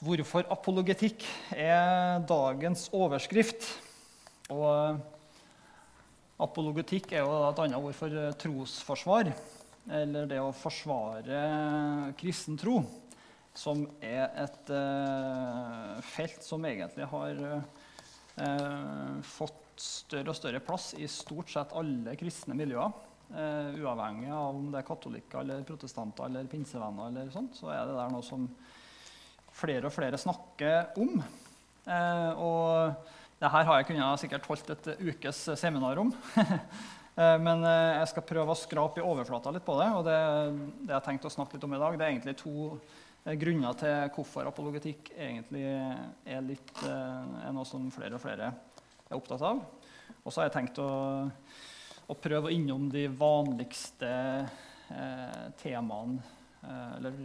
Hvorfor apologetikk er dagens overskrift. Og apologetikk er jo et annet ord for trosforsvar, eller det å forsvare kristen tro, som er et felt som egentlig har fått større og større plass i stort sett alle kristne miljøer. Uh, uavhengig av om det er katolikker, eller protestanter eller pinsevenner, eller sånt, så er det der noe som flere og flere snakker om. Eh, og det her har jeg kunnet sikkert holdt et ukes seminar om. eh, men eh, jeg skal prøve å skrape i overflata litt på det. Og det, det jeg har tenkt å snakke litt om i dag, det er egentlig to grunner til hvorfor apologetikk egentlig er, litt, er noe som flere og flere er opptatt av. Og så har jeg tenkt å, å prøve innom de vanligste eh, temaene, eller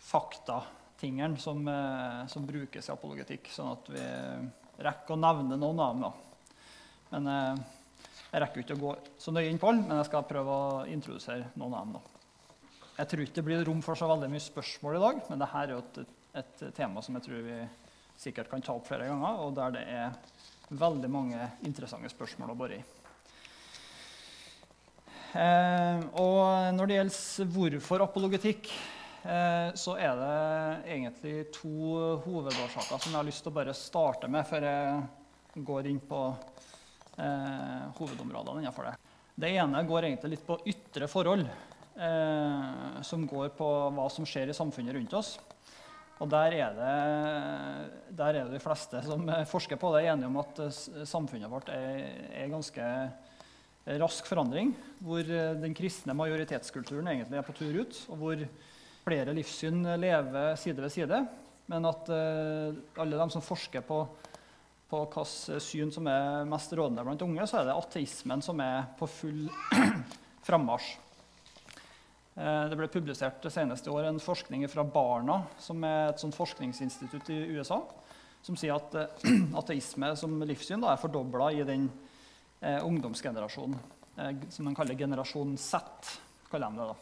fakta tingene som, eh, som, brukes i apologetikk, sånn at vi rekker å nevne noen av dem. Men eh, Jeg rekker ikke å gå så nøye inn på alle, men jeg skal prøve å introdusere noen av dem. Da. Jeg tror ikke det blir rom for så veldig mye spørsmål i dag, men dette er jo et, et tema som jeg tror vi sikkert kan ta opp flere ganger, og der det er veldig mange interessante spørsmål å bore i. Eh, og når det gjelder hvorfor apologetikk, så er det egentlig to hovedårsaker som jeg har lyst til å bare starte med før jeg går inn på eh, hovedområdene innenfor det. Det ene går egentlig litt på ytre forhold, eh, som går på hva som skjer i samfunnet rundt oss. Og der er, det, der er det de fleste som forsker på det, enige om at samfunnet vårt er, er ganske rask forandring. Hvor den kristne majoritetskulturen egentlig er på tur ut. og hvor flere livssyn lever side ved side, men at uh, alle de som forsker på, på hvilket syn som er mest rådende blant unge, så er det ateismen som er på full frammarsj. Uh, det ble publisert det seneste år en forskning fra Barna, som er et forskningsinstitutt i USA, som sier at uh, ateisme som livssyn da, er fordobla i den ungdomsgenerasjonen som de kaller generasjon Z. kaller de det da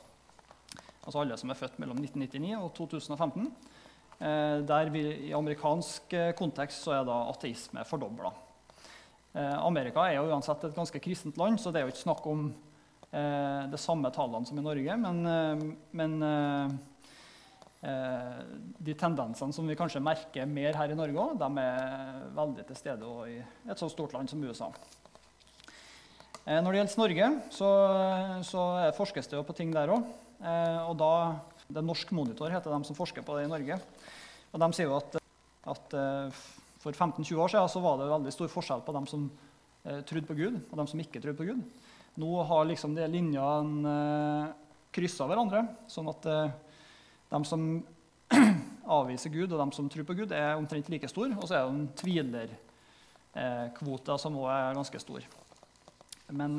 altså alle som er født mellom 1999 og 2015. Eh, der vi, I amerikansk eh, kontekst så er da ateisme fordobla. Eh, Amerika er jo uansett et ganske kristent land, så det er jo ikke snakk om eh, de samme tallene som i Norge. Men, eh, men eh, de tendensene som vi kanskje merker mer her i Norge, òg, de er veldig til stede i et så stort land som USA. Når det gjelder Norge, så, så forskes det jo på ting der òg. Eh, og da, det er Norsk Monitor heter de som forsker på det i Norge. Og de sier jo at, at eh, for 15-20 år siden så var det veldig stor forskjell på dem som eh, trodde på Gud, og dem som ikke trodde på Gud. Nå har liksom de linjene kryssa hverandre, sånn at de som avviser Gud, og de som tror på Gud, er omtrent like stor. Og så er det en tvilerkvote som òg er ganske stor. Men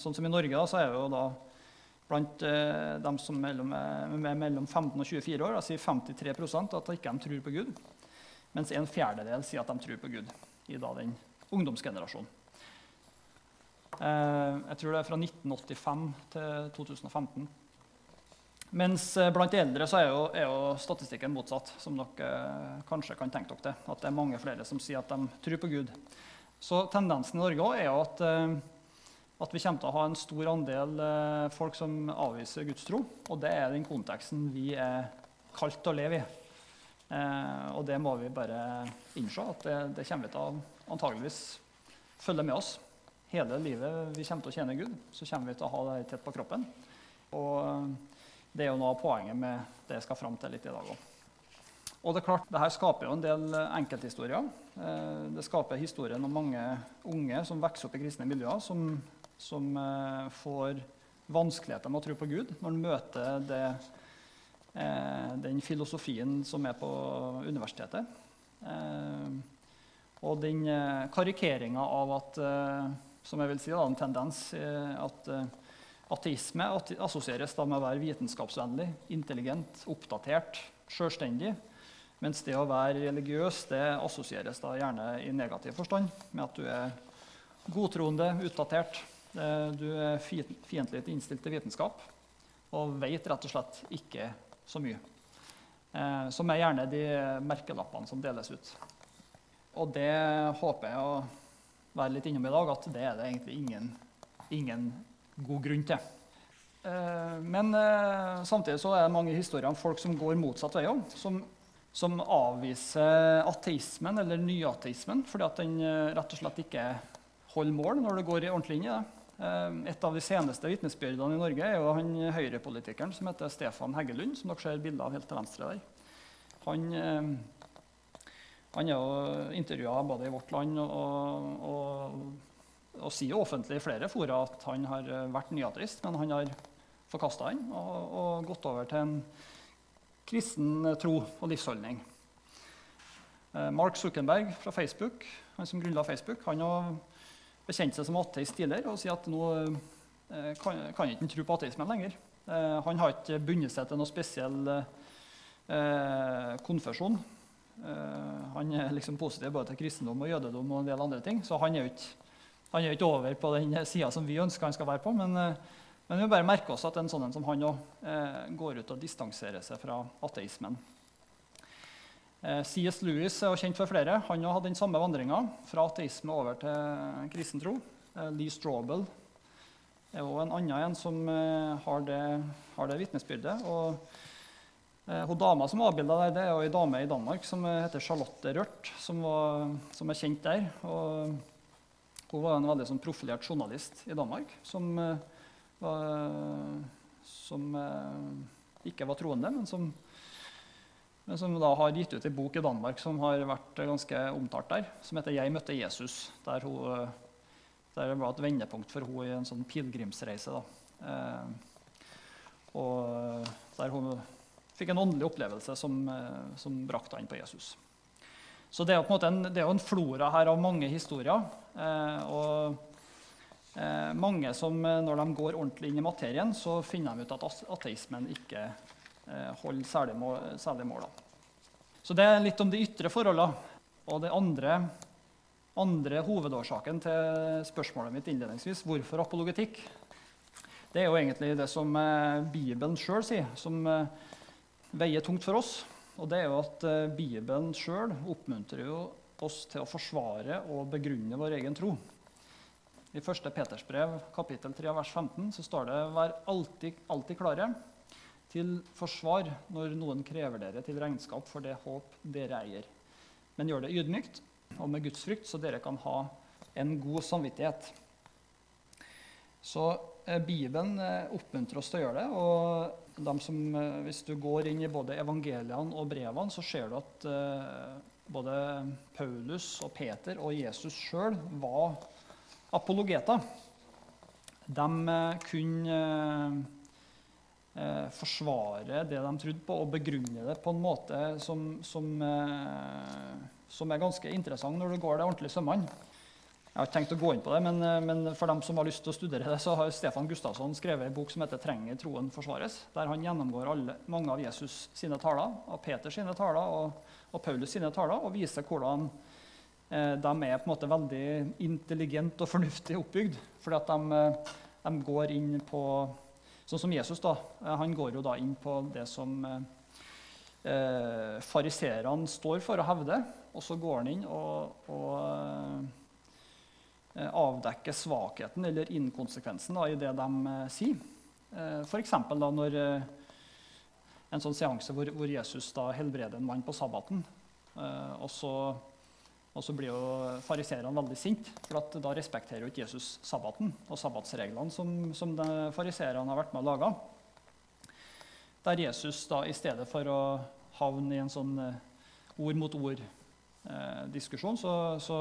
sånn som i Norge, da, så er det jo da Blant eh, dem som mellom, er mellom 15 og 24 år sier 53% at de ikke tror på Gud. Mens en fjerdedel sier at de tror på Gud i da, den ungdomsgenerasjonen. Eh, jeg tror det er fra 1985 til 2015. Mens eh, blant eldre så er jo, er jo, statistikken motsatt, som dere eh, kanskje kan tenke dere til. At det er mange flere som sier at de tror på Gud. Så tendensen i Norge er jo at eh, at vi kommer til å ha en stor andel eh, folk som avviser gudstro. Og det er den konteksten vi er kalt til å leve i. Eh, og det må vi bare innse at det, det kommer vi til å antageligvis følge med oss. Hele livet vi kommer til å tjene Gud, så kommer vi til å ha det tett på kroppen. Og eh, det er jo noe av poenget med det jeg skal fram til litt i dag òg. Og det er klart, det her skaper jo en del enkelthistorier. Det skaper historien om mange unge som vokser opp i kristne miljøer, som som eh, får vanskeligheter med å tro på Gud når han møter det, eh, den filosofien som er på universitetet. Eh, og den eh, karikeringa av at som jeg vil si, da, en tendens at ateisme assosieres da med å være vitenskapsvennlig, intelligent, oppdatert, sjølstendig. Mens det å være religiøs det assosieres da gjerne i negativ forstand med at du er godtroende, utdatert, du er fiendtlig innstilt til vitenskap og vet rett og slett ikke så mye. Eh, som er gjerne de merkelappene som deles ut. Og det håper jeg å være litt innom i dag, at det er det egentlig ingen, ingen god grunn til. Eh, men eh, samtidig så er det mange historier om folk som går motsatt vei òg. Som, som, avviser ateismen eller nyateismen fordi at den rett og slett ikke holder mål når det går ordentlig inn i det. Et av de seneste vitnesbyrdene i Norge er jo han høyrepolitikeren som heter Stefan Heggelund, som dere ser bilde av helt til venstre der. Han, han er intervjua både i Vårt Land og, og, og, sier offentlig i flere fora at han har vært nyateist, men han har forkasta den og, og, gått over til en kristen tro og livsholdning. Eh, Mark Zuckerberg fra Facebook, han som grunnla Facebook, han har bekjent seg som ateist tidligere og sier at nå eh, kan, kan ikke tro på ateismen lenger. Eh, han har ikke bundet seg til noe spesiell eh, konfesjon. Eh, han er liksom positiv både til kristendom og jødedom og en del andre ting. Så han er jo ikke, han ikke over på den sida som vi ønsker han skal være på. Men, men vi må bare merke oss at en sånn som han òg eh, går ut og distanserer seg fra ateismen. Eh, C.S. Lewis er kjent for flere. Han har hatt den samme vandringa fra ateisme over til kristentro. tro. Lee Strawbell er også en annen en som eh, har det, har det vitnesbyrdet. Og hun dama som avbilda der, det er ei dame i Danmark som heter Charlotte Rørt, som, var, som er kjent der. Og hun var en veldig sånn, profilert journalist i Danmark som, var, som ikke var troende, men som som da har gitt ut en bok i Danmark som har vært ganske omtalt der, som heter 'Jeg møtte Jesus'. Der, hun, der det var et vendepunkt for henne i en sånn pilegrimsreise. Eh, og der hun fikk en åndelig opplevelse som, eh, som brakte henne på Jesus. Så det er, på en en, jo en flora her av mange historier. Eh, og eh, mange som eh, når de går ordentlig inn i materien, så finner de ut at ateismen ikke holder særlig mål. Særlig mål Så det er litt om de ytre forholdene. Og det andre, andre hovedårsaken til spørsmålet mitt innledningsvis, hvorfor apologetikk, det er jo egentlig det som eh, Bibelen sjøl sier, som eh, veier tungt for oss. Og det er jo at Bibelen sjøl oppmuntrer jo oss til å forsvare og begrunne vår egen tro. I 1. Peters brev, kapittel 3, vers 15, så står det 'Vær alltid, alltid klare' til forsvar når noen krever dere til regnskap for det håp dere eier. Men gjør det ydmykt og med Guds frykt, så dere kan ha en god samvittighet. Så eh, Bibelen eh, oppmuntrer oss til å gjøre det. og som, eh, Hvis du går inn i både evangeliene og brevene, så ser du at eh, både Paulus og Peter og Jesus sjøl var apologeter. De eh, kunne eh, forsvare det de trodde på, og begrunne det på en måte som, som, eh, som er ganske interessant når du går det ordentlig sømmene. Jeg har ikke tenkt å gå inn på det, men, eh, men, for dem som har lyst til å studere det, så har Stefan Gustavsson skrevet en bok som heter 'Trenger troen forsvares', der han gjennomgår alle, mange av Jesus sine taler, av Peter sine taler og, og Paulus sine taler, og viser hvordan eh, de er på en måte veldig intelligent og fornuftig oppbygd. Fordi at de, eh, de går inn på Sånn som Jesus da, eh, han går jo da inn på det som eh, eh fariseerne står for å hevde. Og så går han inn og, og eh, avdekker svakheten eller inkonsekvensen da, i det de eh, sier. Eh, F.eks. når eh, en sånn seanse hvor, hvor Jesus da helbreder en mann på sabbaten. Eh, og så og så blir jo fariseerne veldig sinte, for da respekterer jo ikke Jesus sabbaten og sabbatsreglene som, som fariseerne har vært med å lage. Der Jesus da i stedet for å havne i en sånn eh, ord mot ord-diskusjon, så, så,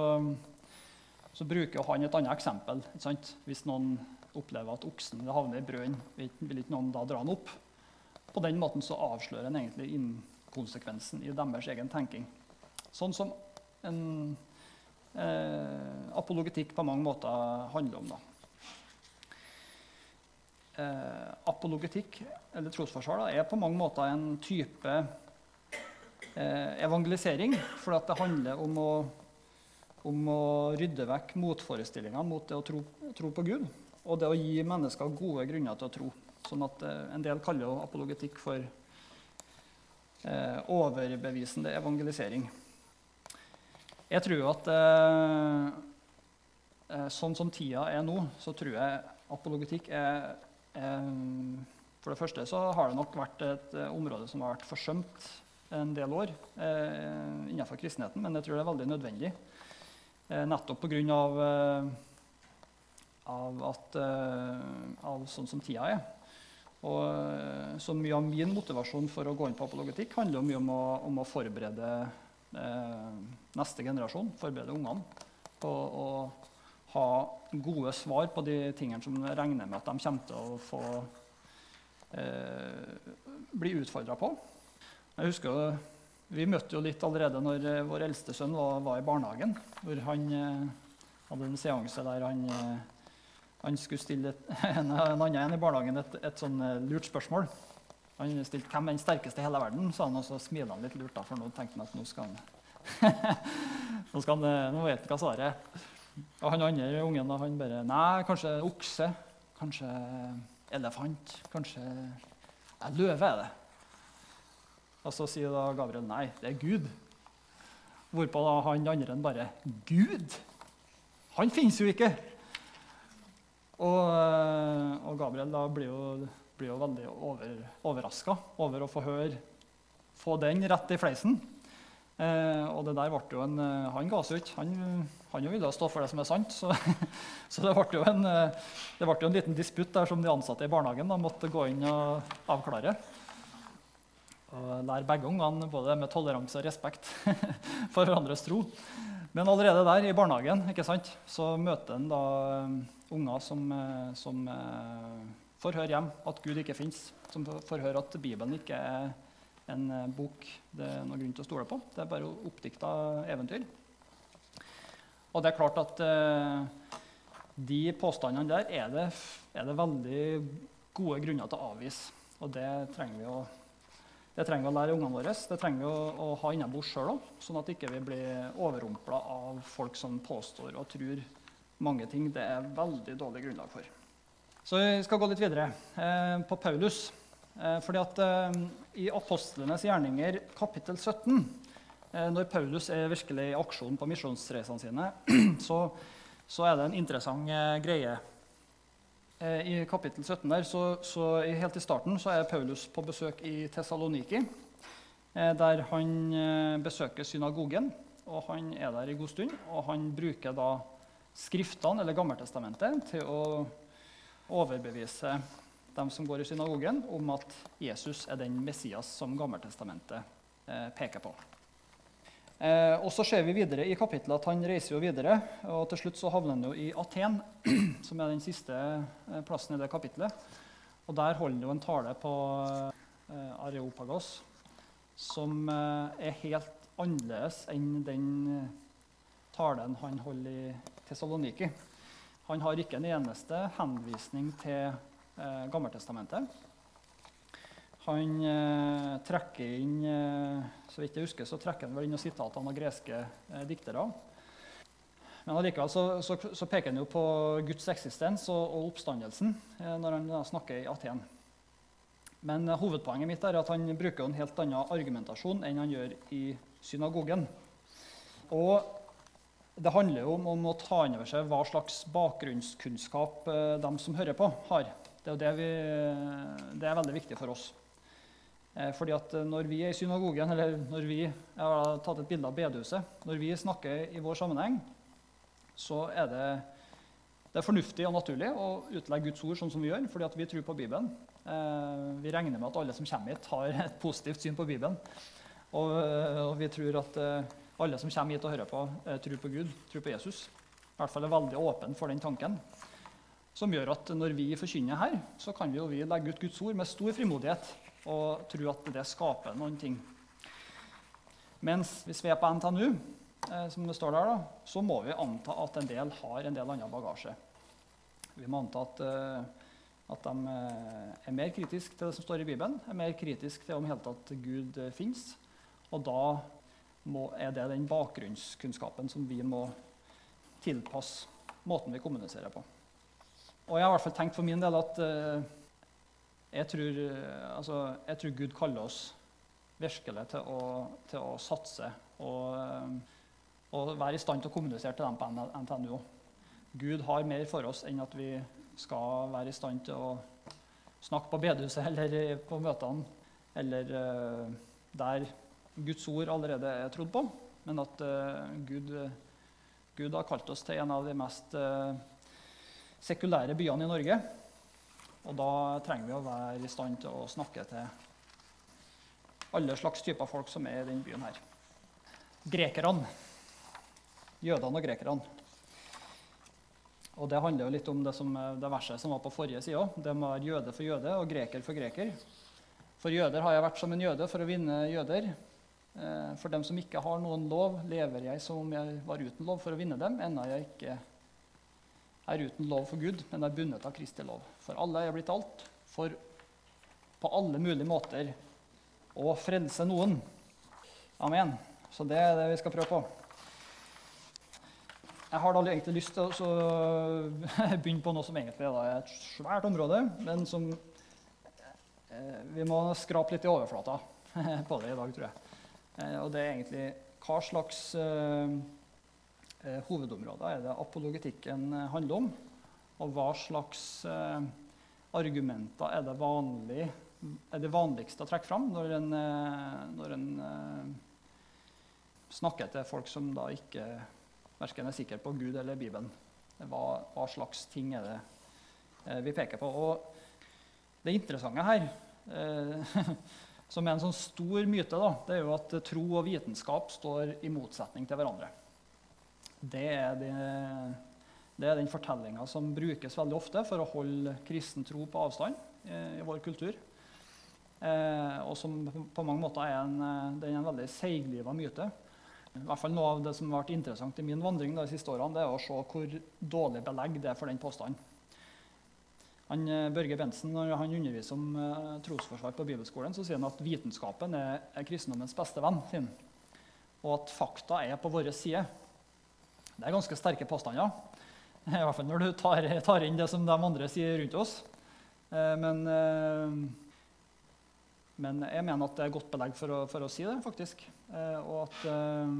så, bruker han et annet eksempel. Hvis noen opplever at oksen havner i brønnen, vil ikke noen da dra den opp. På den måten så avslører en egentlig inkonsekvensen i deres egen tenking. Sånn som en eh, apologetikk på mange måter handler om. Eh, apologetikk, eller trosforsvar, da, er på mange måter en type eh, evangelisering. For det handler om å, om å rydde vekk motforestillingene mot det å tro, tro, på Gud. Og det å gi mennesker gode grunner til å tro. Sånn at eh, En del kaller apologetikk for eh, overbevisende evangelisering. Jeg tror at eh, eh, sånn som tida er nå, så tror jeg apologetikk er, er For det første så har det nok vært et eh, område som har vært forsømt en del år eh, innenfor kristenheten, men jeg tror det er veldig nødvendig. Eh, nettopp pga. Eh, av, at, eh, av sånn som tida er. Og eh, så mye av min motivasjon for å gå inn på apologetikk handler jo mye om å, om å forberede neste generasjon, forberede ungene på å ha gode svar på de tingene som regner med at de kommer til å få eh, bli utfordra på. Jeg husker Vi møtte jo litt allerede når eh, vår eldste sønn var, var i barnehagen. Hvor han eh, hadde en seanse der han, eh, han skulle stille et, en, en annen i barnehagen et, et sånn eh, lurt spørsmål. Han stilte 'Hvem er den sterkeste i hele verden?' sa han, og så smilte han litt lurt, da, for nå tenkte han at nå skal han nå, skal han, eh, nå vet han hva svaret er. Og han andre ungen da, han bare 'Nei, kanskje okse. Kanskje elefant. Kanskje ja, løve er det.' Og så sier da Gabriel nei, det er Gud. Hvorpå da han andre bare Gud? Han finnes jo ikke! Og, eh, og Gabriel da blir jo, blir jo veldig over, overraska over å få høre få den rett i fleisen. Eh, og det der ble jo en, eh, Han ga seg ikke. Han, han ville stå for det som er sant. Så, så det, ble en, eh, det ble jo en liten disputt der som de ansatte i barnehagen da, måtte gå inn og avklare og lære begge ungene både med toleranse og respekt for hverandres tro. Men allerede der i barnehagen ikke sant, så møter en da um, unger som, som får høre hjem at Gud ikke fins. Som får høre at Bibelen ikke er en uh, bok det er noen grunn til å stole på. Det er bare oppdikta eventyr. Og det er klart at de påstandene der er det, er det veldig gode grunner til å avvise. Og det trenger vi å trenger vi å lære ungene våre. Det trenger vi å, å ha innabords sjøl òg, sånn at ikke vi ikke blir overrumpla av folk som påstår og tror mange ting det er veldig dårlig grunnlag for. Så vi skal gå litt videre eh, på Paulus. Eh, fordi at eh, I apostlenes gjerninger kapittel 17, eh, når Paulus er virkelig i aksjon på misjonsreisene sine, så, så, er det en interessant eh, greie Eh, I kapittel 17 der, så, så Helt i starten så er Paulus på besøk i Tessaloniki, eh, der han besøker synagogen. og Han er der i god stund, og han bruker da Skriftene, eller Gammeltestamentet, til å overbevise dem som går i synagogen, om at Jesus er den Messias som Gammeltestamentet peker på. Eh, og så ser vi videre i kapittelet at han reiser jo videre. og Til slutt så havner han jo i Aten, som er den siste eh, plassen i det kapittelet. Og Der holder han jo en tale på eh, Areopagos som eh, er helt annerledes enn den eh, talen han holder i Tessaloniki. Han har ikke en eneste henvisning til eh, Gammeltestamentet. Han eh, trekker inn eh, så vidt jeg husker, så trekker han vel inn sitatene av greske eh, diktere. Men allikevel så, så, så, peker han jo på Guds eksistens og, og oppstandelsen eh, når han snakker i Aten. Men eh, hovedpoenget mitt er at han bruker en helt annen argumentasjon enn han gjør i synagogen. Og det handler jo om, å ta inn over seg hva slags bakgrunnskunnskap eh, de som hører på, har. Det er, det vi, det er veldig viktig for oss. Eh, fordi at eh, Når vi er i synagogen, eller når vi jeg har tatt et bilde av bedehuset, når vi snakker i vår sammenheng, så er det, det er fornuftig og naturlig å utlegge Guds ord sånn som vi gjør, fordi at vi tror på Bibelen. Vi regner med at alle som kommer hit, har et positivt syn på Bibelen. Og, og vi tror at alle som kommer hit og hører på, tror på Gud, tror på Jesus. I hvert fall er veldig åpen for den tanken. Som gjør at når vi forkynner her, så kan vi vi legge ut Guds ord med stor frimodighet og tro at det skaper noen ting. Mens hvis vi er på NTNU, eh, som det står der, da, så må vi anta at en del har en del annen bagasje. Vi må anta at, eh, at de eh, er mer kritiske til det som står i Bibelen, er mer kritiske til om helt at Gud finnes. Og da må, er det den bakgrunnskunnskapen som vi må tilpasse måten vi kommuniserer på. Og jeg har i hvert fall tenkt for min del at uh, jeg tror, uh, altså, jeg tror, Gud kaller oss virkelig til å, til å satse og, og, være i stand til å kommunisere til dem på NTNU òg. Gud har mer for oss enn at vi skal være i stand til å snakke på bedehuset eller på møtene, eller uh, der Guds ord allerede er trodd på, men at uh, Gud, Gud, har kalt oss til en av de mest uh, sekulære byene i Norge. Og da trenger vi å være i stand til å snakke til alle slags typer folk som er i denne byen her. Grekerne. Jødene og grekerne. Og Det handler jo litt om det, som, det verset som var på forrige side òg. Det må være jøde for jøde og greker for greker. For jøder har jeg vært som en jøde for å vinne jøder. Eh, for dem som ikke har noen lov, lever jeg som om jeg var uten lov for å vinne dem, ennå jeg ikke er uten lov for Gud, men er bundet av Kristi lov. For alle er jeg blitt alt, for på alle mulige måter å frelse noen. Amen. Så det er det vi skal prøve på. Jeg har da egentlig lyst til å begynne på noe som egentlig er et svært område, men som eh, vi må skrape litt i overflata på det i dag, tror jeg. Eh, og det er egentlig hva slags uh, hovedområder er det apologetikken handler om? Og hva slags argumenter er det, vanlig, er det vanligste å trekke fram når en, når en snakker til folk som da ikke verken er sikre på Gud eller Bibelen. Hva, hva slags ting er det eh, vi peker på? Og det interessante her, eh, som er en sånn stor myte, da, det er jo at tro og vitenskap står i motsetning til hverandre. Det er, det, det er den fortellinga som brukes veldig ofte for å holde kristen tro på avstand eh, i vår kultur. Eh, og som på mange måter er en, eh, er en veldig seigliva myte. I hvert fall Noe av det som har vært interessant i min vandring de siste årene, det er å se hvor dårlig belegg det er for den påstanden. Han, eh, Børge Bentsen, Når han underviser om uh, trosforsvar på bibelskolen, så sier han at vitenskapen er, er kristendommens beste venn. Sin, og at fakta er på vår side. Det er ganske sterke påstander. I hvert fall når du tar, tar inn det som de andre sier rundt oss. Uh, men uh, men jeg mener at det er godt belegg for å, for å si det, faktisk. Eh, og at eh,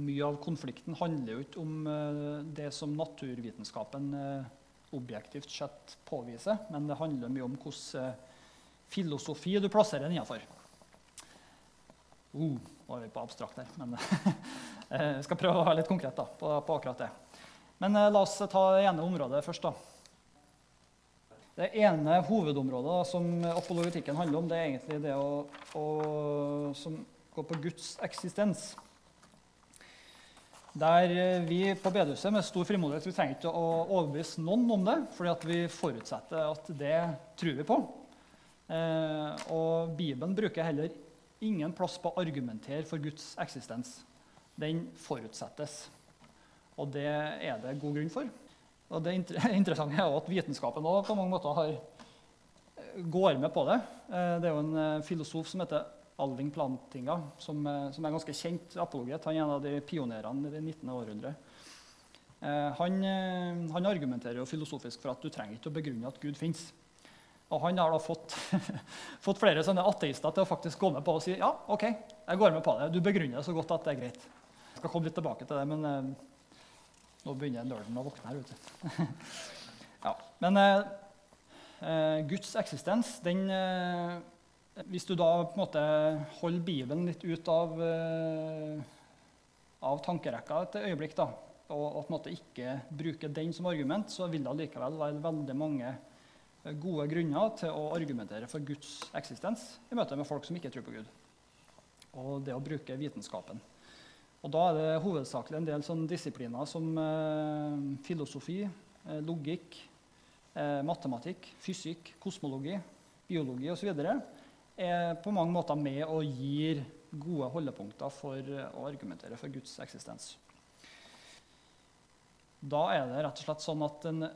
mye av konflikten handler jo ikke om eh, det som naturvitenskapen eh, objektivt sett påvise, men det handler mye om hvordan eh, filosofi du plasserer den innenfor. Uh, er vi på abstrakt her, men eh, jeg skal prøve å være litt konkret da, på, på akkurat det. Men la oss ta det ene området først. da. Det ene hovedområdet da, som apologetikken handler om, det er egentlig det å, å, som går på Guds eksistens. Der vi på bedehuset med stor frimodighet vi trenger ikke å overbevise noen om det, fordi vi forutsetter at det tror vi på. Eh, og Bibelen bruker heller ingen plass på å argumentere for Guds eksistens. Den forutsettes. Og det er det god grunn for. Og det interessante er at vitenskapen også på mange måter har, eh, går med på det. Eh, det er jo en eh, filosof som heter Alving Plantinga, som, som er ganske kjent apologet. Han er en av de pionerene i det 19. århundre. Han, han, argumenterer jo filosofisk for at du trenger ikke å begrunne at Gud fins. Og han har da fått, fått, flere sånne ateister til å faktisk gå med på og si ja, ok, jeg går med på det. Du begrunner det så godt at det er greit. Jeg skal komme litt tilbake til det, men nå begynner nerden å våkne her. ute. ja, men eh, eh, Guds eksistens den, eh, Hvis du da på en måte holder Bibelen litt ut av, eh, av tankerekka et øyeblikk, da, og, på en måte ikke bruker den som argument, så vil det likevel være veldig mange eh, gode grunner til å argumentere for Guds eksistens i møte med folk som ikke tror på Gud. Og det å bruke vitenskapen. Og Da er det hovedsakelig en del sånn disipliner som eh, filosofi, eh, logikk, eh, matematikk, fysikk, kosmologi, biologi osv. er på mange måter med og gir gode holdepunkter for å argumentere for Guds eksistens. Da er det rett og slett sånn at en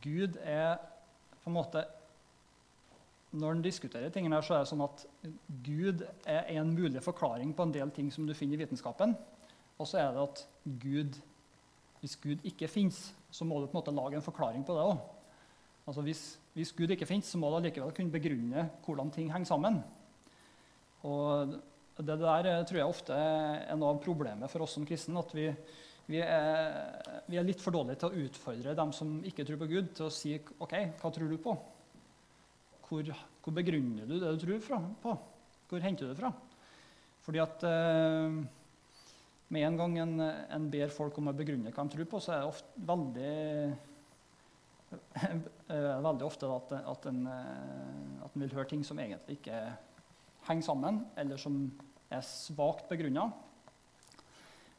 Gud er på en måte når en diskuterer tingene her, så er det sånn at Gud er en mulig forklaring på en del ting som du finner i vitenskapen. Og så er det at Gud, hvis Gud ikke fins, så må du på en måte lage en forklaring på det òg. Altså hvis, hvis, Gud ikke fins, så må du allikevel kunne begrunne hvordan ting henger sammen. Og det der eh, tror jeg ofte er noe av problemet for oss som kristne. At vi, vi, er, vi, er, litt for dårlige til å utfordre dem som ikke tror på Gud, til å si OK, hva tror du på? Hvor, hvor begrunner du det du tror fra, på? Hvor henter du det fra? Fordi at eh, med en gang en, en, ber folk om å begrunne hva de tror på, så er det ofte veldig, veldig ofte at, at, en, eh, at en vil høre ting som egentlig ikke henger sammen, eller som er svakt begrunna.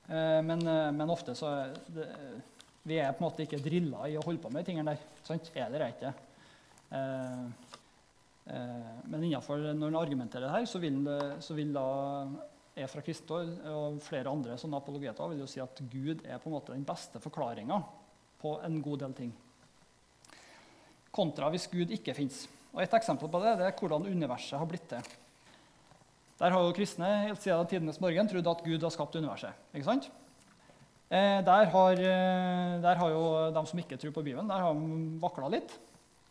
Eh, men, men, ofte så det, Vi er på en måte ikke drilla i å holde på med de tingene der. Sant? Er det ikke? Men innenfor, når en argumenterer det her, så vil, så vil da jeg fra Kristor og flere andre sånne apologeter vil jo si at Gud er på en måte den beste forklaringa på en god del ting. Kontra hvis Gud ikke fins. Et eksempel på det, det er hvordan universet har blitt til. Der har jo kristne helt siden tidenes morgen trodd at Gud har skapt universet. ikke sant? Eh, der, har, eh, der, har, jo de som ikke tror på Bibelen, der har de vakla litt.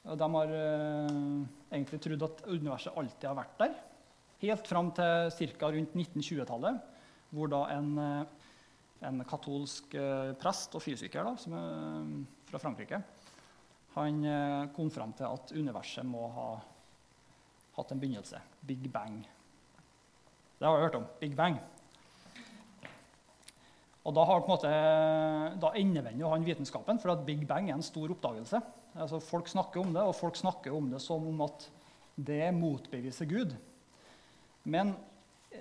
De har eh, egentlig trodd at universet alltid har vært der. Helt fram til ca. rundt 1920-tallet, hvor da en, en, katolsk prest og fysiker da, fra Frankrike han eh, kom fram til at universet må ha hatt en begynnelse. Big bang. Det har jeg hørt om. Big bang. Og da, har, måte, da endevender han vitenskapen, for at Big Bang er en stor oppdagelse. Altså, folk snakker om det, og folk snakker om det som om at det motbeviser Gud. Men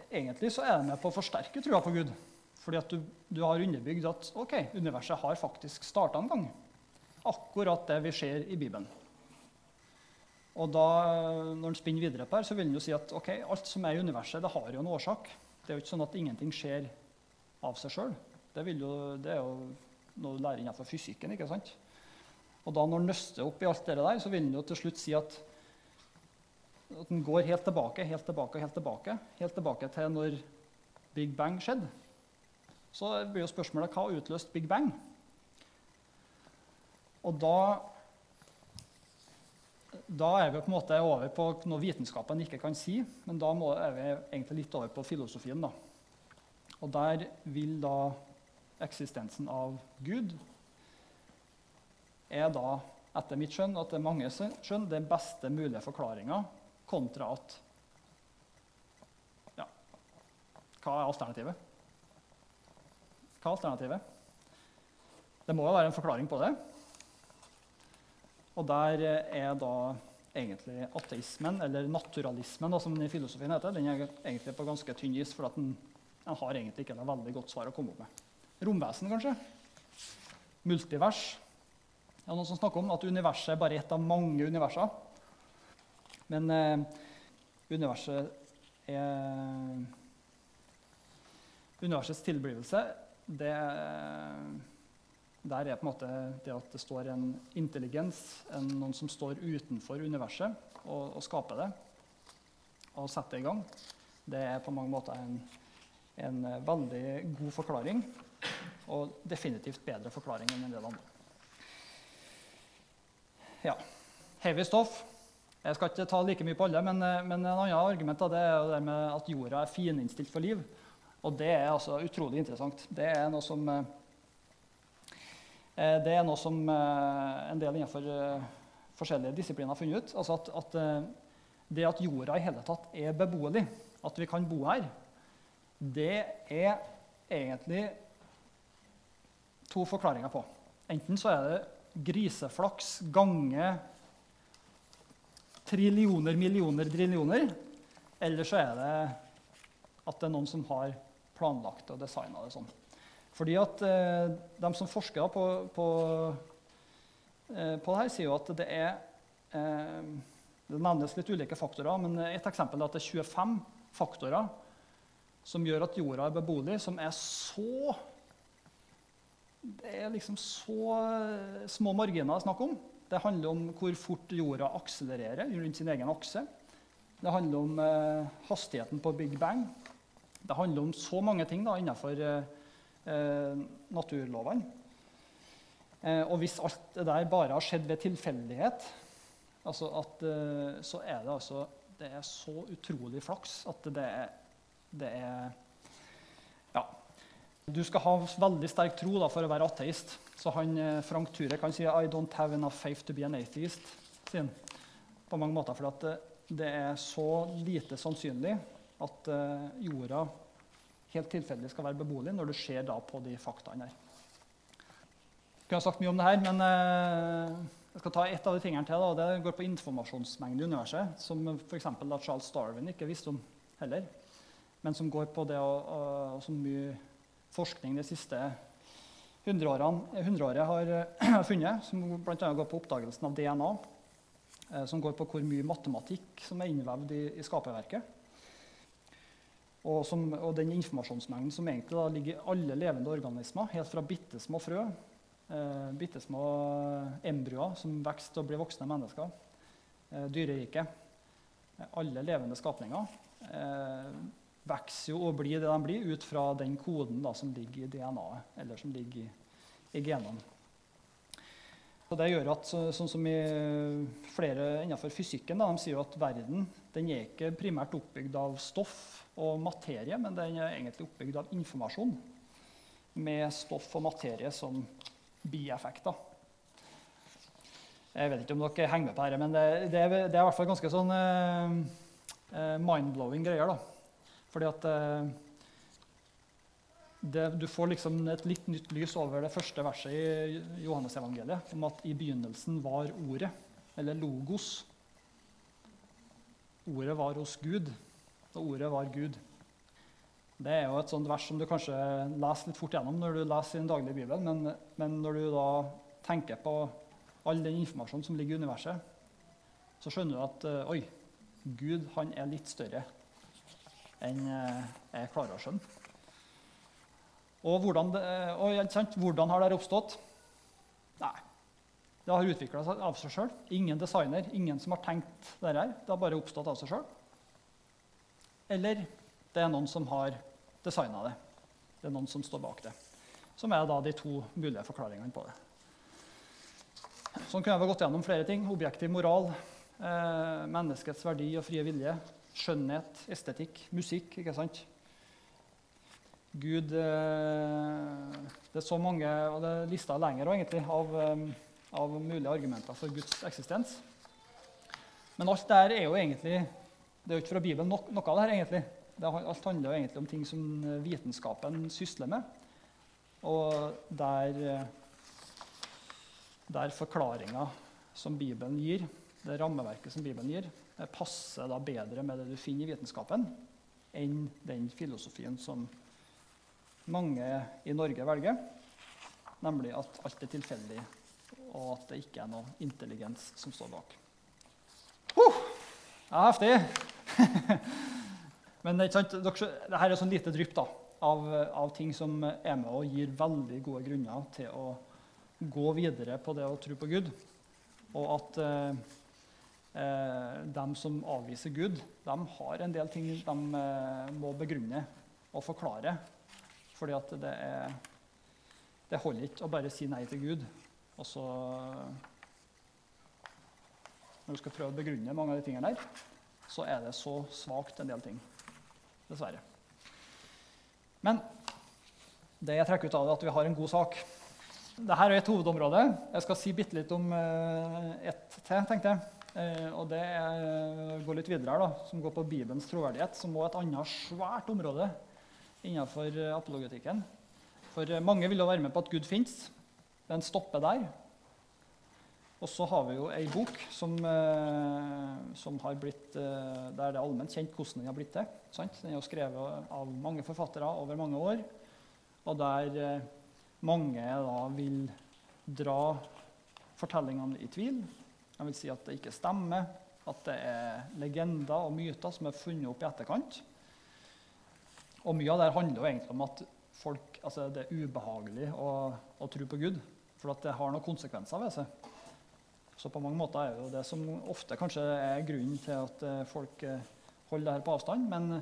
egentlig så er det med på å forsterke trua på Gud. Fordi at du, du har underbygd at ok, universet har faktisk starta en gang. Akkurat det vi ser i Bibelen. Og da, når han spinner videre på her, så vil han jo si at ok, alt som er i universet, det har jo en årsak. Det er jo ikke sånn at ingenting skjer av seg sjøl. Det, det, er jo noe du lærer innenfor fysikken. ikke sant? Og da når han nøster opp i alt det der, så vil han jo til slutt si at at den går helt tilbake, helt tilbake, helt tilbake, helt tilbake til når Big Bang skjedde. Så blir jo spørsmålet hva utløste Big Bang? Og da, da er vi på en måte over på noe vitenskapen ikke kan si, men da er vi egentlig litt over på filosofien. da. Og der vil da eksistensen av Gud er da, etter mitt skjønn, at det er mange skjønn, den beste mulige forklaringa kontra at Ja, hva er alternativet? Hva er alternativet? Det må jo være en forklaring på det. Og der er da egentlig ateismen, eller naturalismen, da, som den i filosofien heter, den er egentlig på ganske tynn is, for den, den, har egentlig ikke noe veldig godt svar å komme opp med. Romvesen, kanskje? Multivers? Det er noen som snakker om at universet er bare ett av mange universer. Men eh, universet er Universets tilblivelse, det, der er på en måte det at det står en intelligens, en, noen som står utenfor universet og, og, skaper det, og setter det i gang, det er på mange måter en, en veldig god forklaring. Og definitivt bedre forklaring enn en del andre. Ja. Heavy stoff. Jeg skal ikke ta like mye på alle, men, men en annen argument det er at jorda er fininnstilt for liv. Og det er altså utrolig interessant. Det er noe som, eh, det er noe som en del innenfor forskjellige disipliner har funnet ut. Altså at, at det at jorda i hele tatt er beboelig, at vi kan bo her, det er egentlig to forklaringer på. Enten så er det griseflaks gange trillioner, millioner, drillioner. Eller så er det at det er noen som har planlagt og designa det sånn. Fordi at eh, De som forsker på, på, eh, på, det her, sier jo at det er eh, Det nevnes litt ulike faktorer, men et eksempel er at det er 25 faktorer som gjør at jorda er beboelig, som er så Det er liksom så eh, små marginer det er snakk om. Det handler om hvor fort jorda akselererer rundt sin egen akse. Det handler om eh, hastigheten på Big Bang. Det handler om så mange ting da, innenfor eh, naturlovene. Eh, og hvis alt det der bare har skjedd ved tilfeldighet, altså at, eh, så er det altså det er så utrolig flaks at det er, det er Ja. Du skal ha veldig sterk tro da, for å være ateist. Så han, eh, Frank Ture kan si 'I don't have enough faith to be an atheist'. Han. På mange måter, for det, er så lite sannsynlig at jorda helt tilfeldig skal være beboelig når du ser da på de faktaene her. Jeg kunne sagt mye om det her, men uh, jeg skal ta ett av de tingene til. Da, Det går på informasjonsmengde i universet, som f.eks. Charles Darwin ikke visste om heller. Men som går på det og, så mye forskning de siste 100 årene, 100 året har uh, funnet, som bl.a. går på oppdagelsen av DNA. Som går på hvor mye matematikk som er innvevd i, i skaperverket. Og, som, og, den informasjonsmengden som egentlig da, ligger i alle levende organismer, helt fra bitte små frø eh, bitte små embryoer som vokser til å bli voksne mennesker. Eh, dyreriket. Eh, alle levende skapninger eh, vokser jo og blir det de blir, ut fra den koden da, som ligger i DNA-et, eller som ligger i, i genene. Og det gjør at, så, sånn som i flere innenfor fysikken, da, de sier at verden den er ikke primært oppbygd av stoff og materie, men den er egentlig oppbygd av informasjon med stoff og materie som bieffekter. Jeg vet ikke om dere henger med på dette, men det, det, er, det er i hvert fall ganske sånn uh, mind-blowing greier. da. Fordi at uh, det, Du får liksom et litt nytt lys over det første verset i Johannes evangeliet, om at i begynnelsen var Ordet, eller Logos. Ordet var hos Gud, og ordet var Gud. Det er jo et sånt vers som du kanskje leser litt fort gjennom når du leser i den daglige Bibelen, men, men, når du da tenker på all den informasjonen som ligger i universet, så skjønner du at uh, oi, Gud han er litt større enn uh, jeg klarer å skjønne. Og hvordan, det, og, hvordan har det oppstått? Nei, det har utvikla seg av seg sjøl. Ingen designer, ingen som har tenkt det her. Det har bare oppstått av seg sjøl. Eller det er noen som har designa det. Det er noen som står bak det. Som er da de to mulige forklaringene på det. Sånn kunne jeg gått gjennom flere ting. Objektiv moral, eh, menneskets verdi og frie vilje, skjønnhet, estetikk, musikk. ikke sant? Gud eh, Det er så mange, og det er lista lenger egentlig, av, eh, av mulige argumenter for Guds eksistens. Men alt det er jo egentlig Det er jo ikke fra Bibelen noe, noe av det her, egentlig. Det, alt handler jo egentlig om ting som vitenskapen sysler med. Og der, der forklaringa som Bibelen gir, det rammeverket som Bibelen gir, passer da bedre med det du finner i vitenskapen, enn den filosofien som mange i Norge velger, nemlig at alt er tilfeldig, og at det ikke er noe intelligens som står bak. Uh, det er heftig! Men ikke sant, dette er sånn lite drypp da, av, av, ting som er med og gir veldig gode grunner til å gå videre på det å tro på Gud. Og at eh, eh, de som avviser Gud, de har en del ting de eh, må begrunne og forklare. Fordi at det, er, det holder ikke å bare si nei til Gud. Og så Når du skal prøve å begrunne mange av de tingene der, så er det så svakt en del ting dessverre. Men det jeg trekker ut av det, er at vi har en god sak. Dette er et hovedområde. Jeg skal si bitte litt om uh, ett til, tenkte jeg. Uh, og det er, går litt videre her, da, som går på Bibelens troverdighet, som også er et annet svært område innenfor apologetikken. For mange vil jo være med på at Gud fins. Den stopper der. Og så har vi jo ei bok som, eh, som har blitt, eh, der det er allment kjent hvordan den har blitt til. Den er jo skrevet av mange forfattere over mange år, og der eh, mange da vil dra fortellingene i tvil. De vil si at det ikke stemmer, at det er legender og myter som er funnet opp i etterkant. Og mye av det handler jo egentlig om at folk, altså det er ubehagelig å, å tro på Gud, for det har noen konsekvenser ved seg. Så på mange måter er det jo det som ofte kanskje er grunnen til at eh, folk eh, holder det her på avstand. Men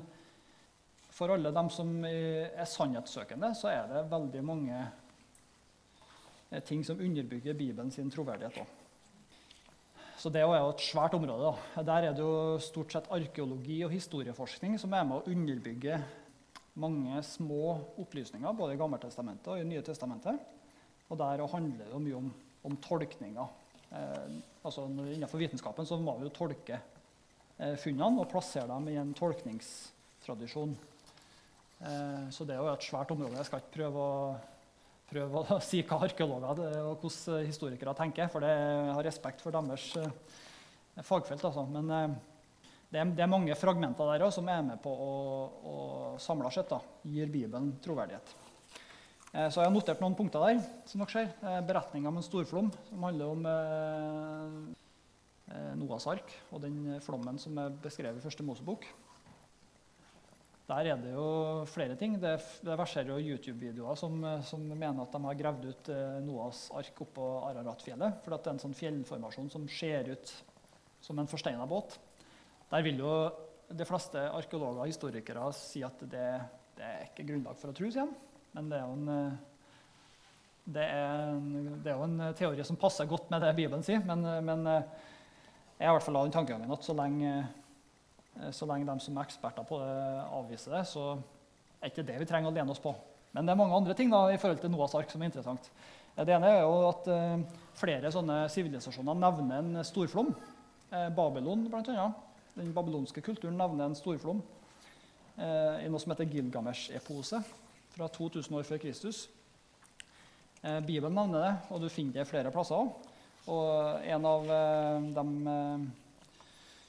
for alle dem som er sannhetssøkende, så er det veldig mange eh, ting som underbygger Bibelen sin troverdighet òg. Så det er jo et svært område. Da. Der er det jo stort sett arkeologi og historieforskning som er med å underbygge mange små opplysninger, både i Gammeltestamentet og i Nye testamentet. Og der handler det jo mye om, om tolkninger. Eh, altså Innenfor vitenskapen så må vi jo tolke eh, funnene og plassere dem i en tolkningstradisjon. Eh, så det er jo et svært område. Jeg skal ikke prøve å, prøve å si hva arkeologer og hvordan historikere tenker, for det, har respekt for deres eh, fagfelt. Altså. Men eh, det er, det er, mange fragmenter der også, som er med på å, å samla sett gir Bibelen troverdighet. Eh, så jeg har notert noen punkter der. som dere ser. Eh, Beretninga om en storflom, som handler om eh, Noas ark og den flommen som er beskrevet i første Mosebok. Der er det jo flere ting. Det, det verserer jo YouTube-videoer som, som, mener at de har gravd ut Noas ark oppå Araratfjellet. For det er en sånn fjellformasjon som ser ut som en forsteina båt. Der vil jo de fleste arkeologer og historikere si at det, det er ikke grunnlag for å tro. Igjen. Men det er, en, eh, det, er en, det er jo en, teori som passer godt med det Bibelen sier. Men, eh, men eh, jeg har i hvert fall den tankegangen at så lenge, så lenge de som er eksperter på det, avviser det, så er ikke det vi trenger å lene oss på. Men det er mange andre ting da, i forhold til Noas ark som er interessant. Det ene er jo at flere sånne sivilisasjoner nevner en storflom. Babylon, blant annet. Den babylonske kulturen nevner en storflom i noe som heter Gilgamesh-epose fra 2000 år før Kristus. Eh, Bibelen nevner det, og du finner det flere plasser. Og en av eh, de eh,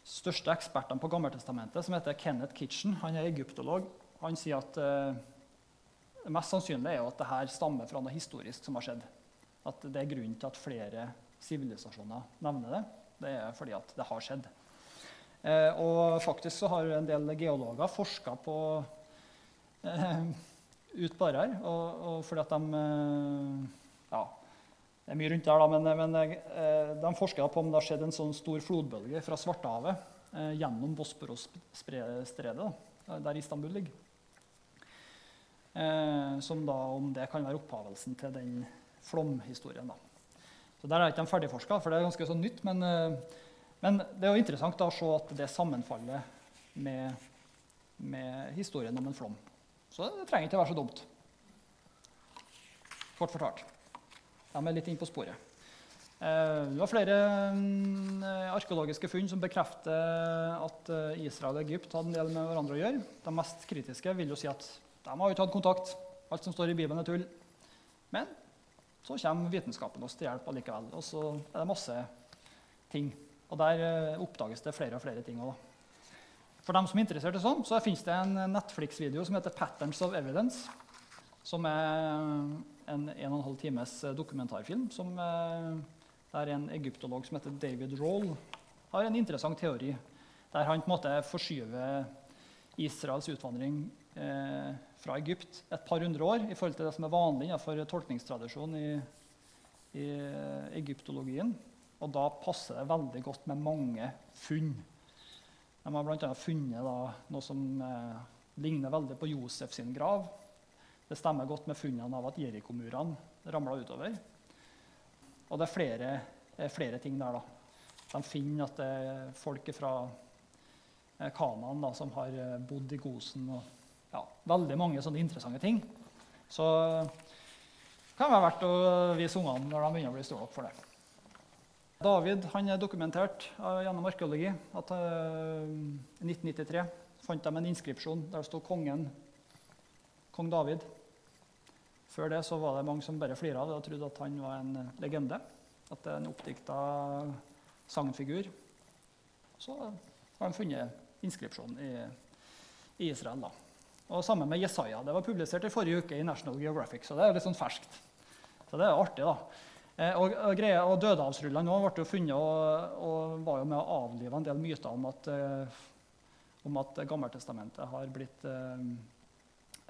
største ekspertene på Gammeltestamentet, som heter Kenneth Kitchen, han er egyptolog, han sier at det mest sannsynlige er jo at dette stammer fra noe historisk som har skjedd. At det er grunnen til at flere sivilisasjoner nevner det. Det er fordi at det har skjedd. og faktisk så har en del geologer forska på ut her. Og, og fordi at de eh, Ja, det er mye rundt der, da, men, men eh, de forsker på om det har skjedd en sånn stor flodbølge fra Svartehavet eh, gjennom Bosporos-stredet, der Istanbul ligger. som da, om det kan være opphavelsen til den flomhistorien. da. Så Der er ikke de ferdigforska, for det er ganske sånn nytt. Men, men, det er jo interessant da, å se at det sammenfaller med, med historien om en flom. Så det trenger ikke å være så dumt. Kort fortalt. De er litt inne på sporet. Eh, det var flere mm, arkeologiske funn som bekrefter at eh, Israel og Egypt hadde en del med hverandre å gjøre. De mest kritiske vil jo si at de har ikke hatt kontakt. Alt som står i Bibelen, er tull. Men så kommer vitenskapen oss til hjelp allikevel. Og så er det masse ting. Og der eh, oppdages det flere og flere ting òg. For dem som er interessert i sånn, så finnes det en Netflix-video som heter 'Patterns of Evidence'. Som er en 1 12 times dokumentarfilm som eh, der en egyptolog som heter David Roll, har en interessant teori. Der han på en måte forskyver Israels utvandring eh, fra Egypt et par hundre år i forhold til det som er vanlig innenfor tolkningstradisjonen i, i egyptologien. Og da passer det veldig godt med mange funn de har bl.a. funnet da, noe som eh, ligner veldig på Josef sin grav. Det stemmer godt med funnene av at Jerikomurene ramla utover. Og det er flere, er flere, ting der. da. De finner at det er folk fra eh, Kanaan som har eh, bodd i Gosen. og ja, Veldig mange sånne interessante ting. Så det kan være verdt å vise ungene når de begynner å bli store nok for det. David han er dokumentert uh, gjennom arkeologi at uh, i 1993 fant de en inskripsjon der det sto kongen, kong David. Før det så var det mange som bare flira av og trodde at han var en legende. At det er en oppdikta sagnfigur. Så har de funnet inskripsjonen i, i Israel. da. Og Sammen med Jesaja. Det var publisert i forrige uke i National Geographic. Så det er litt sånn ferskt. Så det er artig, da. Eh, og, og, greia, og Dødehavsrullene ble jo funnet og, og, var jo med å avlive en del myter om at, eh, om at Gammeltestamentet har blitt eh,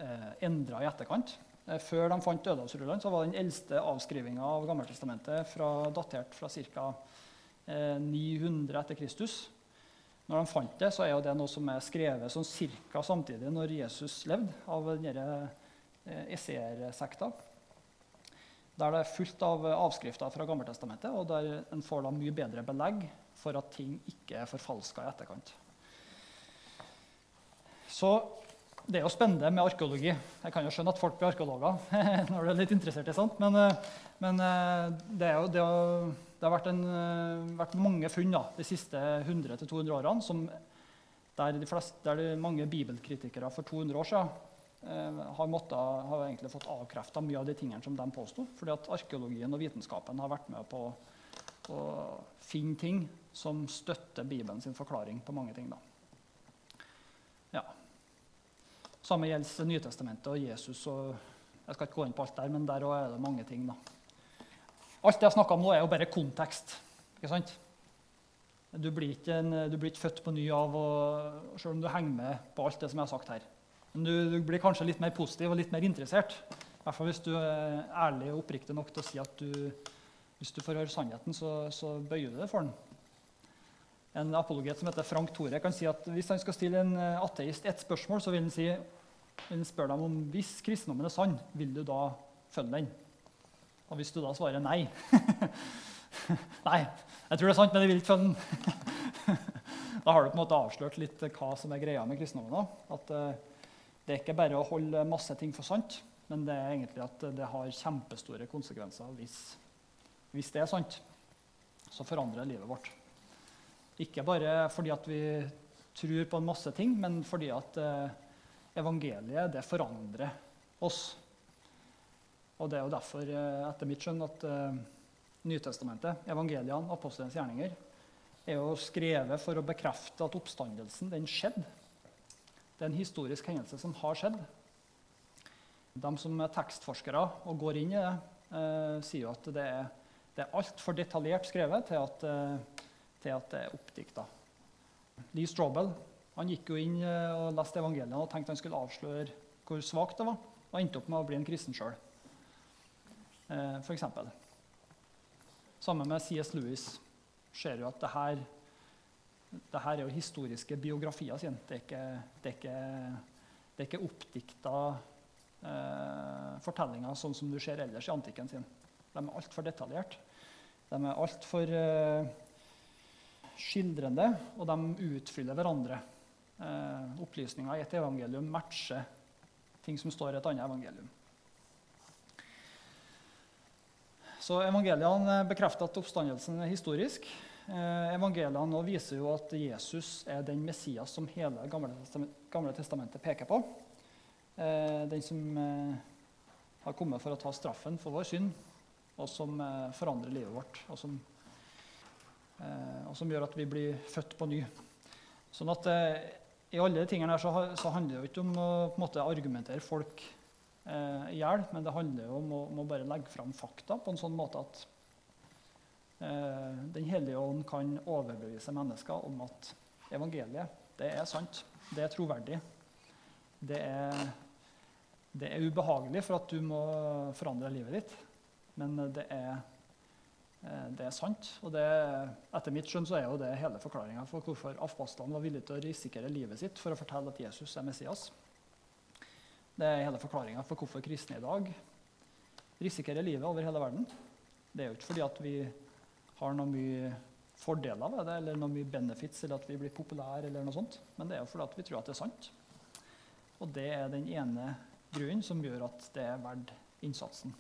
eh endra i etterkant. Eh, før de fant Dødehavsrullene, så var den eldste avskrivinga av Gammeltestamentet fra, datert fra ca. Eh, 900 etter Kristus. Når de fant det, så er jo det noe som er skrevet sånn ca. samtidig når Jesus levde, av denne eh, SR-sekta der det er fullt av avskrifter fra Gammeltestamentet, og der en får da mye bedre belegg for at ting ikke er forfalska i etterkant. Så det er jo spennende med arkeologi. Jeg kan jo skjønne at folk blir arkeologer når du er litt interessert i sånt, men, eh, men eh, det, jo, det, har, det, har vært, en, eh, vært mange funn da, de siste 100-200 årene som, der, de flest, der de mange bibelkritikere for 200 år siden eh, har, måttet, har egentlig fått avkrefta mye av de tingene som de påsto. Fordi at arkeologien og vitenskapen har vært med på å finne ting som støtter Bibelen sin forklaring på mange ting. da. Ja. Samme gjelder Nytestamentet og Jesus. og Jeg skal ikke gå inn på alt der, men der er det mange ting. da. Alt det jeg snakka om nå, er jo bare kontekst. ikke sant? Du blir ikke, en, du blir ikke født på ny av, og, selv om du henger med på alt det som jeg har sagt her. Men du, du, blir kanskje litt mer positiv og litt mer interessert. I hvert fall hvis du er ærlig og oppriktig nok til å si at du, hvis du får høre sannheten, så, så bøyer du deg for den. En apologet som heter Frank Tore, kan si at hvis han skal stille en ateist ett spørsmål, så vil han si vil spørre dem om hvis kristendommen er sann, vil du da følge den? Og hvis du da svarer nei Nei, jeg tror det er sant, men jeg vil ikke følge den. da har du på en måte avslørt litt hva som er greia med kristendommen. At uh, det er ikke bare å holde masse ting for sant, men det er egentlig at det har kjempestore konsekvenser hvis, hvis det er sant. Så forandrer livet vårt. Ikke bare fordi at vi tror på en masse ting, men fordi at uh, evangeliet det forandrer oss. Og Det er jo derfor, uh, etter mitt skjønn, at Nytestamentet, evangeliene, apostelens gjerninger, er jo skrevet for å bekrefte at oppstandelsen den skjedde. Det er en historisk hendelse som har skjedd. De som er tekstforskere og går inn i det, eh, sier jo at det er, det er altfor detaljert skrevet til at, eh, til at det er oppdikta. Lee Strobel han gikk jo inn eh, og leste evangeliene og tenkte han skulle avsløre hvor svakt det var, og endte opp med å bli en kristen sjøl. Eh, eksempel. Sammen med C.S. Lewis ser jo at det her, det her er jo historiske biografier sine. Det er ikke, det er ikke, det er ikke oppdikta eh, fortellinger sånn som du ser ellers i antikken sin. De er altfor detaljert. De er altfor eh, skildrende, og de utfyller hverandre. Eh, opplysninger i et evangelium matcher ting som står i et annet evangelium. Så Evangeliene bekrefter at oppstandelsen er historisk. Eh, evangeliene viser jo at Jesus er den Messias som hele Gamle testamentet peker på. Eh, den som eh, har kommet for å ta straffen for vår synd, og som forandrer livet vårt. Og som, og som gjør at vi blir født på ny. Sånn at I alle de tingene her så, så handler det jo ikke om å måte, argumentere folk eh, i hjel, men det handler jo om å, om å, bare legge fram fakta på en sånn måte at eh, Den hellige ånd kan overbevise mennesker om at evangeliet det er sant, det er troverdig. Det er, det er ubehagelig for at du må forandre livet ditt, men det er, eh, det er sant. Og det, etter mitt skjønn så er jo det hele forklaringa for hvorfor Afbastan var villig til å risikere livet sitt for å fortelle at Jesus er Messias. Det er hele forklaringa for hvorfor kristne i dag risikerer livet over hele verden. Det er jo ikke fordi at vi har noe mye fordeler ved det, eller noe mye benefits, eller at vi blir populære, eller noe sånt. men det er jo fordi at vi tror at det er sant. Og det er den ene grunnen som gjør at det er verdt innsatsen.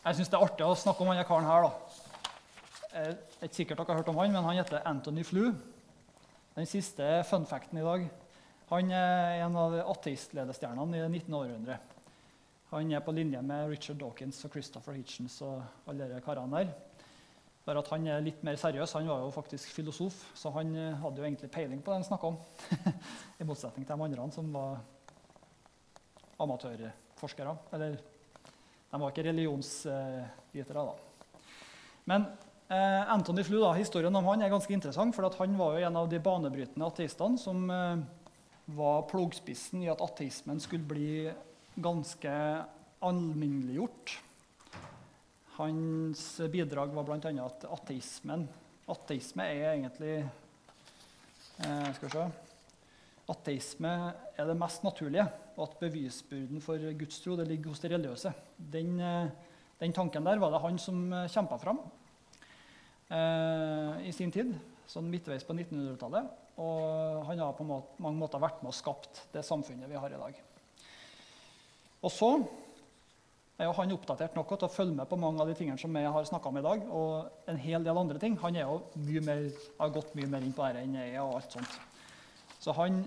Jeg syns det er artig å snakke om denne karen her. da. Jeg er ikke sikkert dere har hørt om han, men han heter Anthony Flew. Den siste funfacten i dag han er en av ateistledestjernene i det 19. århundre. Han er på linje med Richard Dawkins og Christopher Hitchens og alle de karene der. Bare at han er litt mer seriøs. Han var jo faktisk filosof, så han eh, hadde jo egentlig peiling på det han snakka om. I motsetning til de andre som var amatørforskere. Eller de var ikke religionsvitere, da. Men eh, Anthony Flew, da, historien om han er ganske interessant, for han var jo en av de banebrytende ateistene som eh, var plogspissen i at ateismen skulle bli ganske alminneliggjort. Hans bidrag var bl.a. at ateismen Ateisme er egentlig eh, Skal vi se Ateisme er det mest naturlige, og at bevisbyrden for gudstro ligger hos de religiøse. Den, eh, den, tanken der var det han som kjempa fram. eh, i sin tid, sånn midtveis på 1900-tallet. Og han har på mange måter vært med og skapt det samfunnet vi har i dag. Og så er jo han oppdatert nok til å følge med på mange av de tingene som jeg har snakka om i dag. Og en hel del andre ting. Han jo mer, har gått mye mer inn på dette enn jeg og alt sånt. Så han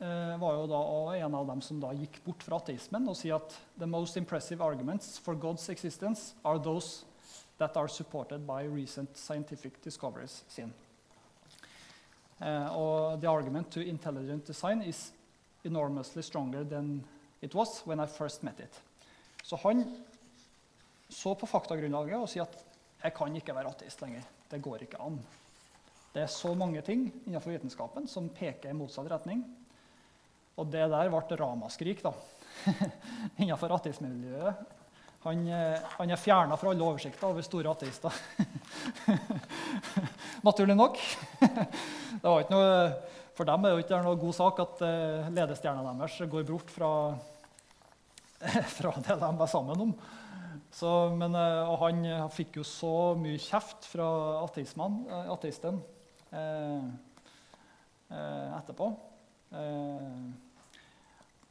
eh, var jo da en av dem som da gikk bort fra ateismen og sier at the most impressive arguments for God's existence are those that are supported by recent scientific discoveries. Sin. Eh, og the argument to intelligent design is enormously stronger than it was when I first met it. Så han så på faktagrunnlaget og sier at jeg kan ikke være ateist lenger. Det går ikke an. Det er så mange ting innenfor vitenskapen som peker i motsatt retning. Og det der ble ramaskrik da. innenfor ateistmiljøet. Han, eh, han, er fjerna fra alle oversikter over store ateister. Naturlig nok. det var ikke noe for dem er det ikke noe god sak at uh, ledestjerna deres går bort fra, fra, det de var sammen om. Så, men, uh, og han fikk jo så mye kjeft fra uh, ateisten eh, etterpå.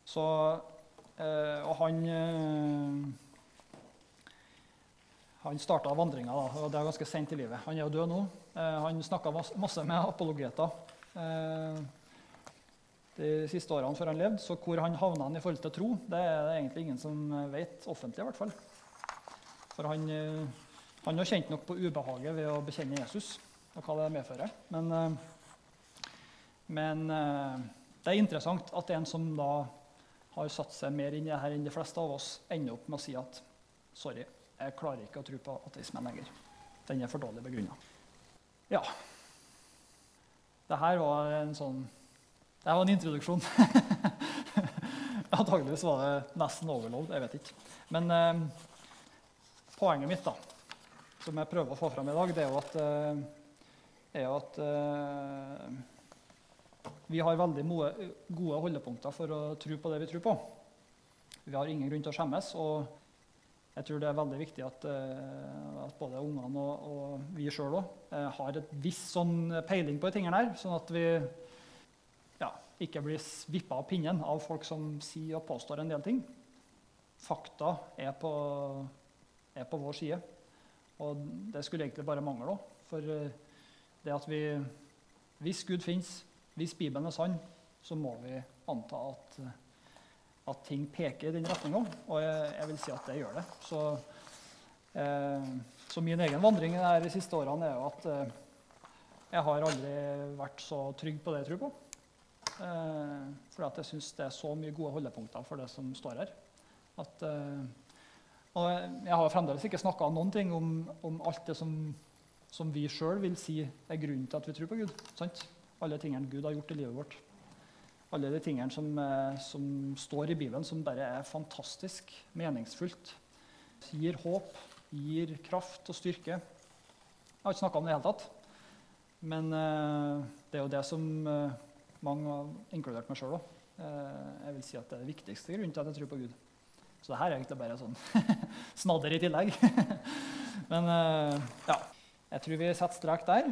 så Og han han starta vandringa, og det er ganske sent i livet. Han er jo død nå. han snakka masse med apologeter Eh, de siste årene før han levde. Så hvor han havna han i forhold til tro, det er det egentlig ingen som vet offentlig. i hvert fall. For han, eh, han har kjent nok på ubehaget ved å bekjenne Jesus og hva det medfører. Men, eh, men det er interessant at en som da har satt seg mer inn i det her enn de fleste av oss, ender opp med å si at sorry, jeg klarer ikke å tro på ateismen lenger. Den er for dårlig begrunna. Ja, det her var en sånn Det var en introduksjon. Antakeligvis var det nesten overlovd. Jeg vet ikke. Men eh, poenget mitt, da, som jeg prøver å få fram i dag, det er jo at, eh, er jo at eh, vi har veldig gode holdepunkter for å tro på det vi tror på. Vi har ingen grunn til å skjemmes. og jeg tror det er veldig viktig at, eh, at både ungene og, og vi sjøl eh, har et visst sånn peiling på de tingene der, sånn at vi ja, ikke blir vippa av pinnen av folk som sier og påstår en del ting. Fakta er på, er på vår side. Og det skulle egentlig bare mangle òg. For eh, det at vi Hvis Gud fins, hvis Bibelen er sann, så må vi anta at at ting peker i den retninga. Og jeg, jeg, vil si at det gjør det. Så, eh, så min egen vandring de siste årene er jo at eh, jeg har aldri vært så trygg på det jeg tror på. Eh, fordi jeg syns det er så mye gode holdepunkter for det som står her. At, eh, og jeg har fremdeles ikke snakka noen ting om, om, alt det som, som vi sjøl vil si er grunnen til at vi tror på Gud. Sant? Alle tingene Gud har gjort i livet vårt alle de tingene som, eh, som, står i Bibelen, som bare er fantastisk meningsfullt. Gir håp, gir kraft og styrke. Jeg har ikke snakka om det i det hele tatt. Men uh, det er jo det som uh, mange, inkludert meg sjøl òg, uh, jeg vil si at det er det viktigste grunnen til at jeg tror på Gud. Så det her er egentlig bare sånn snadder i tillegg. Men ja, jeg tror vi setter strek der.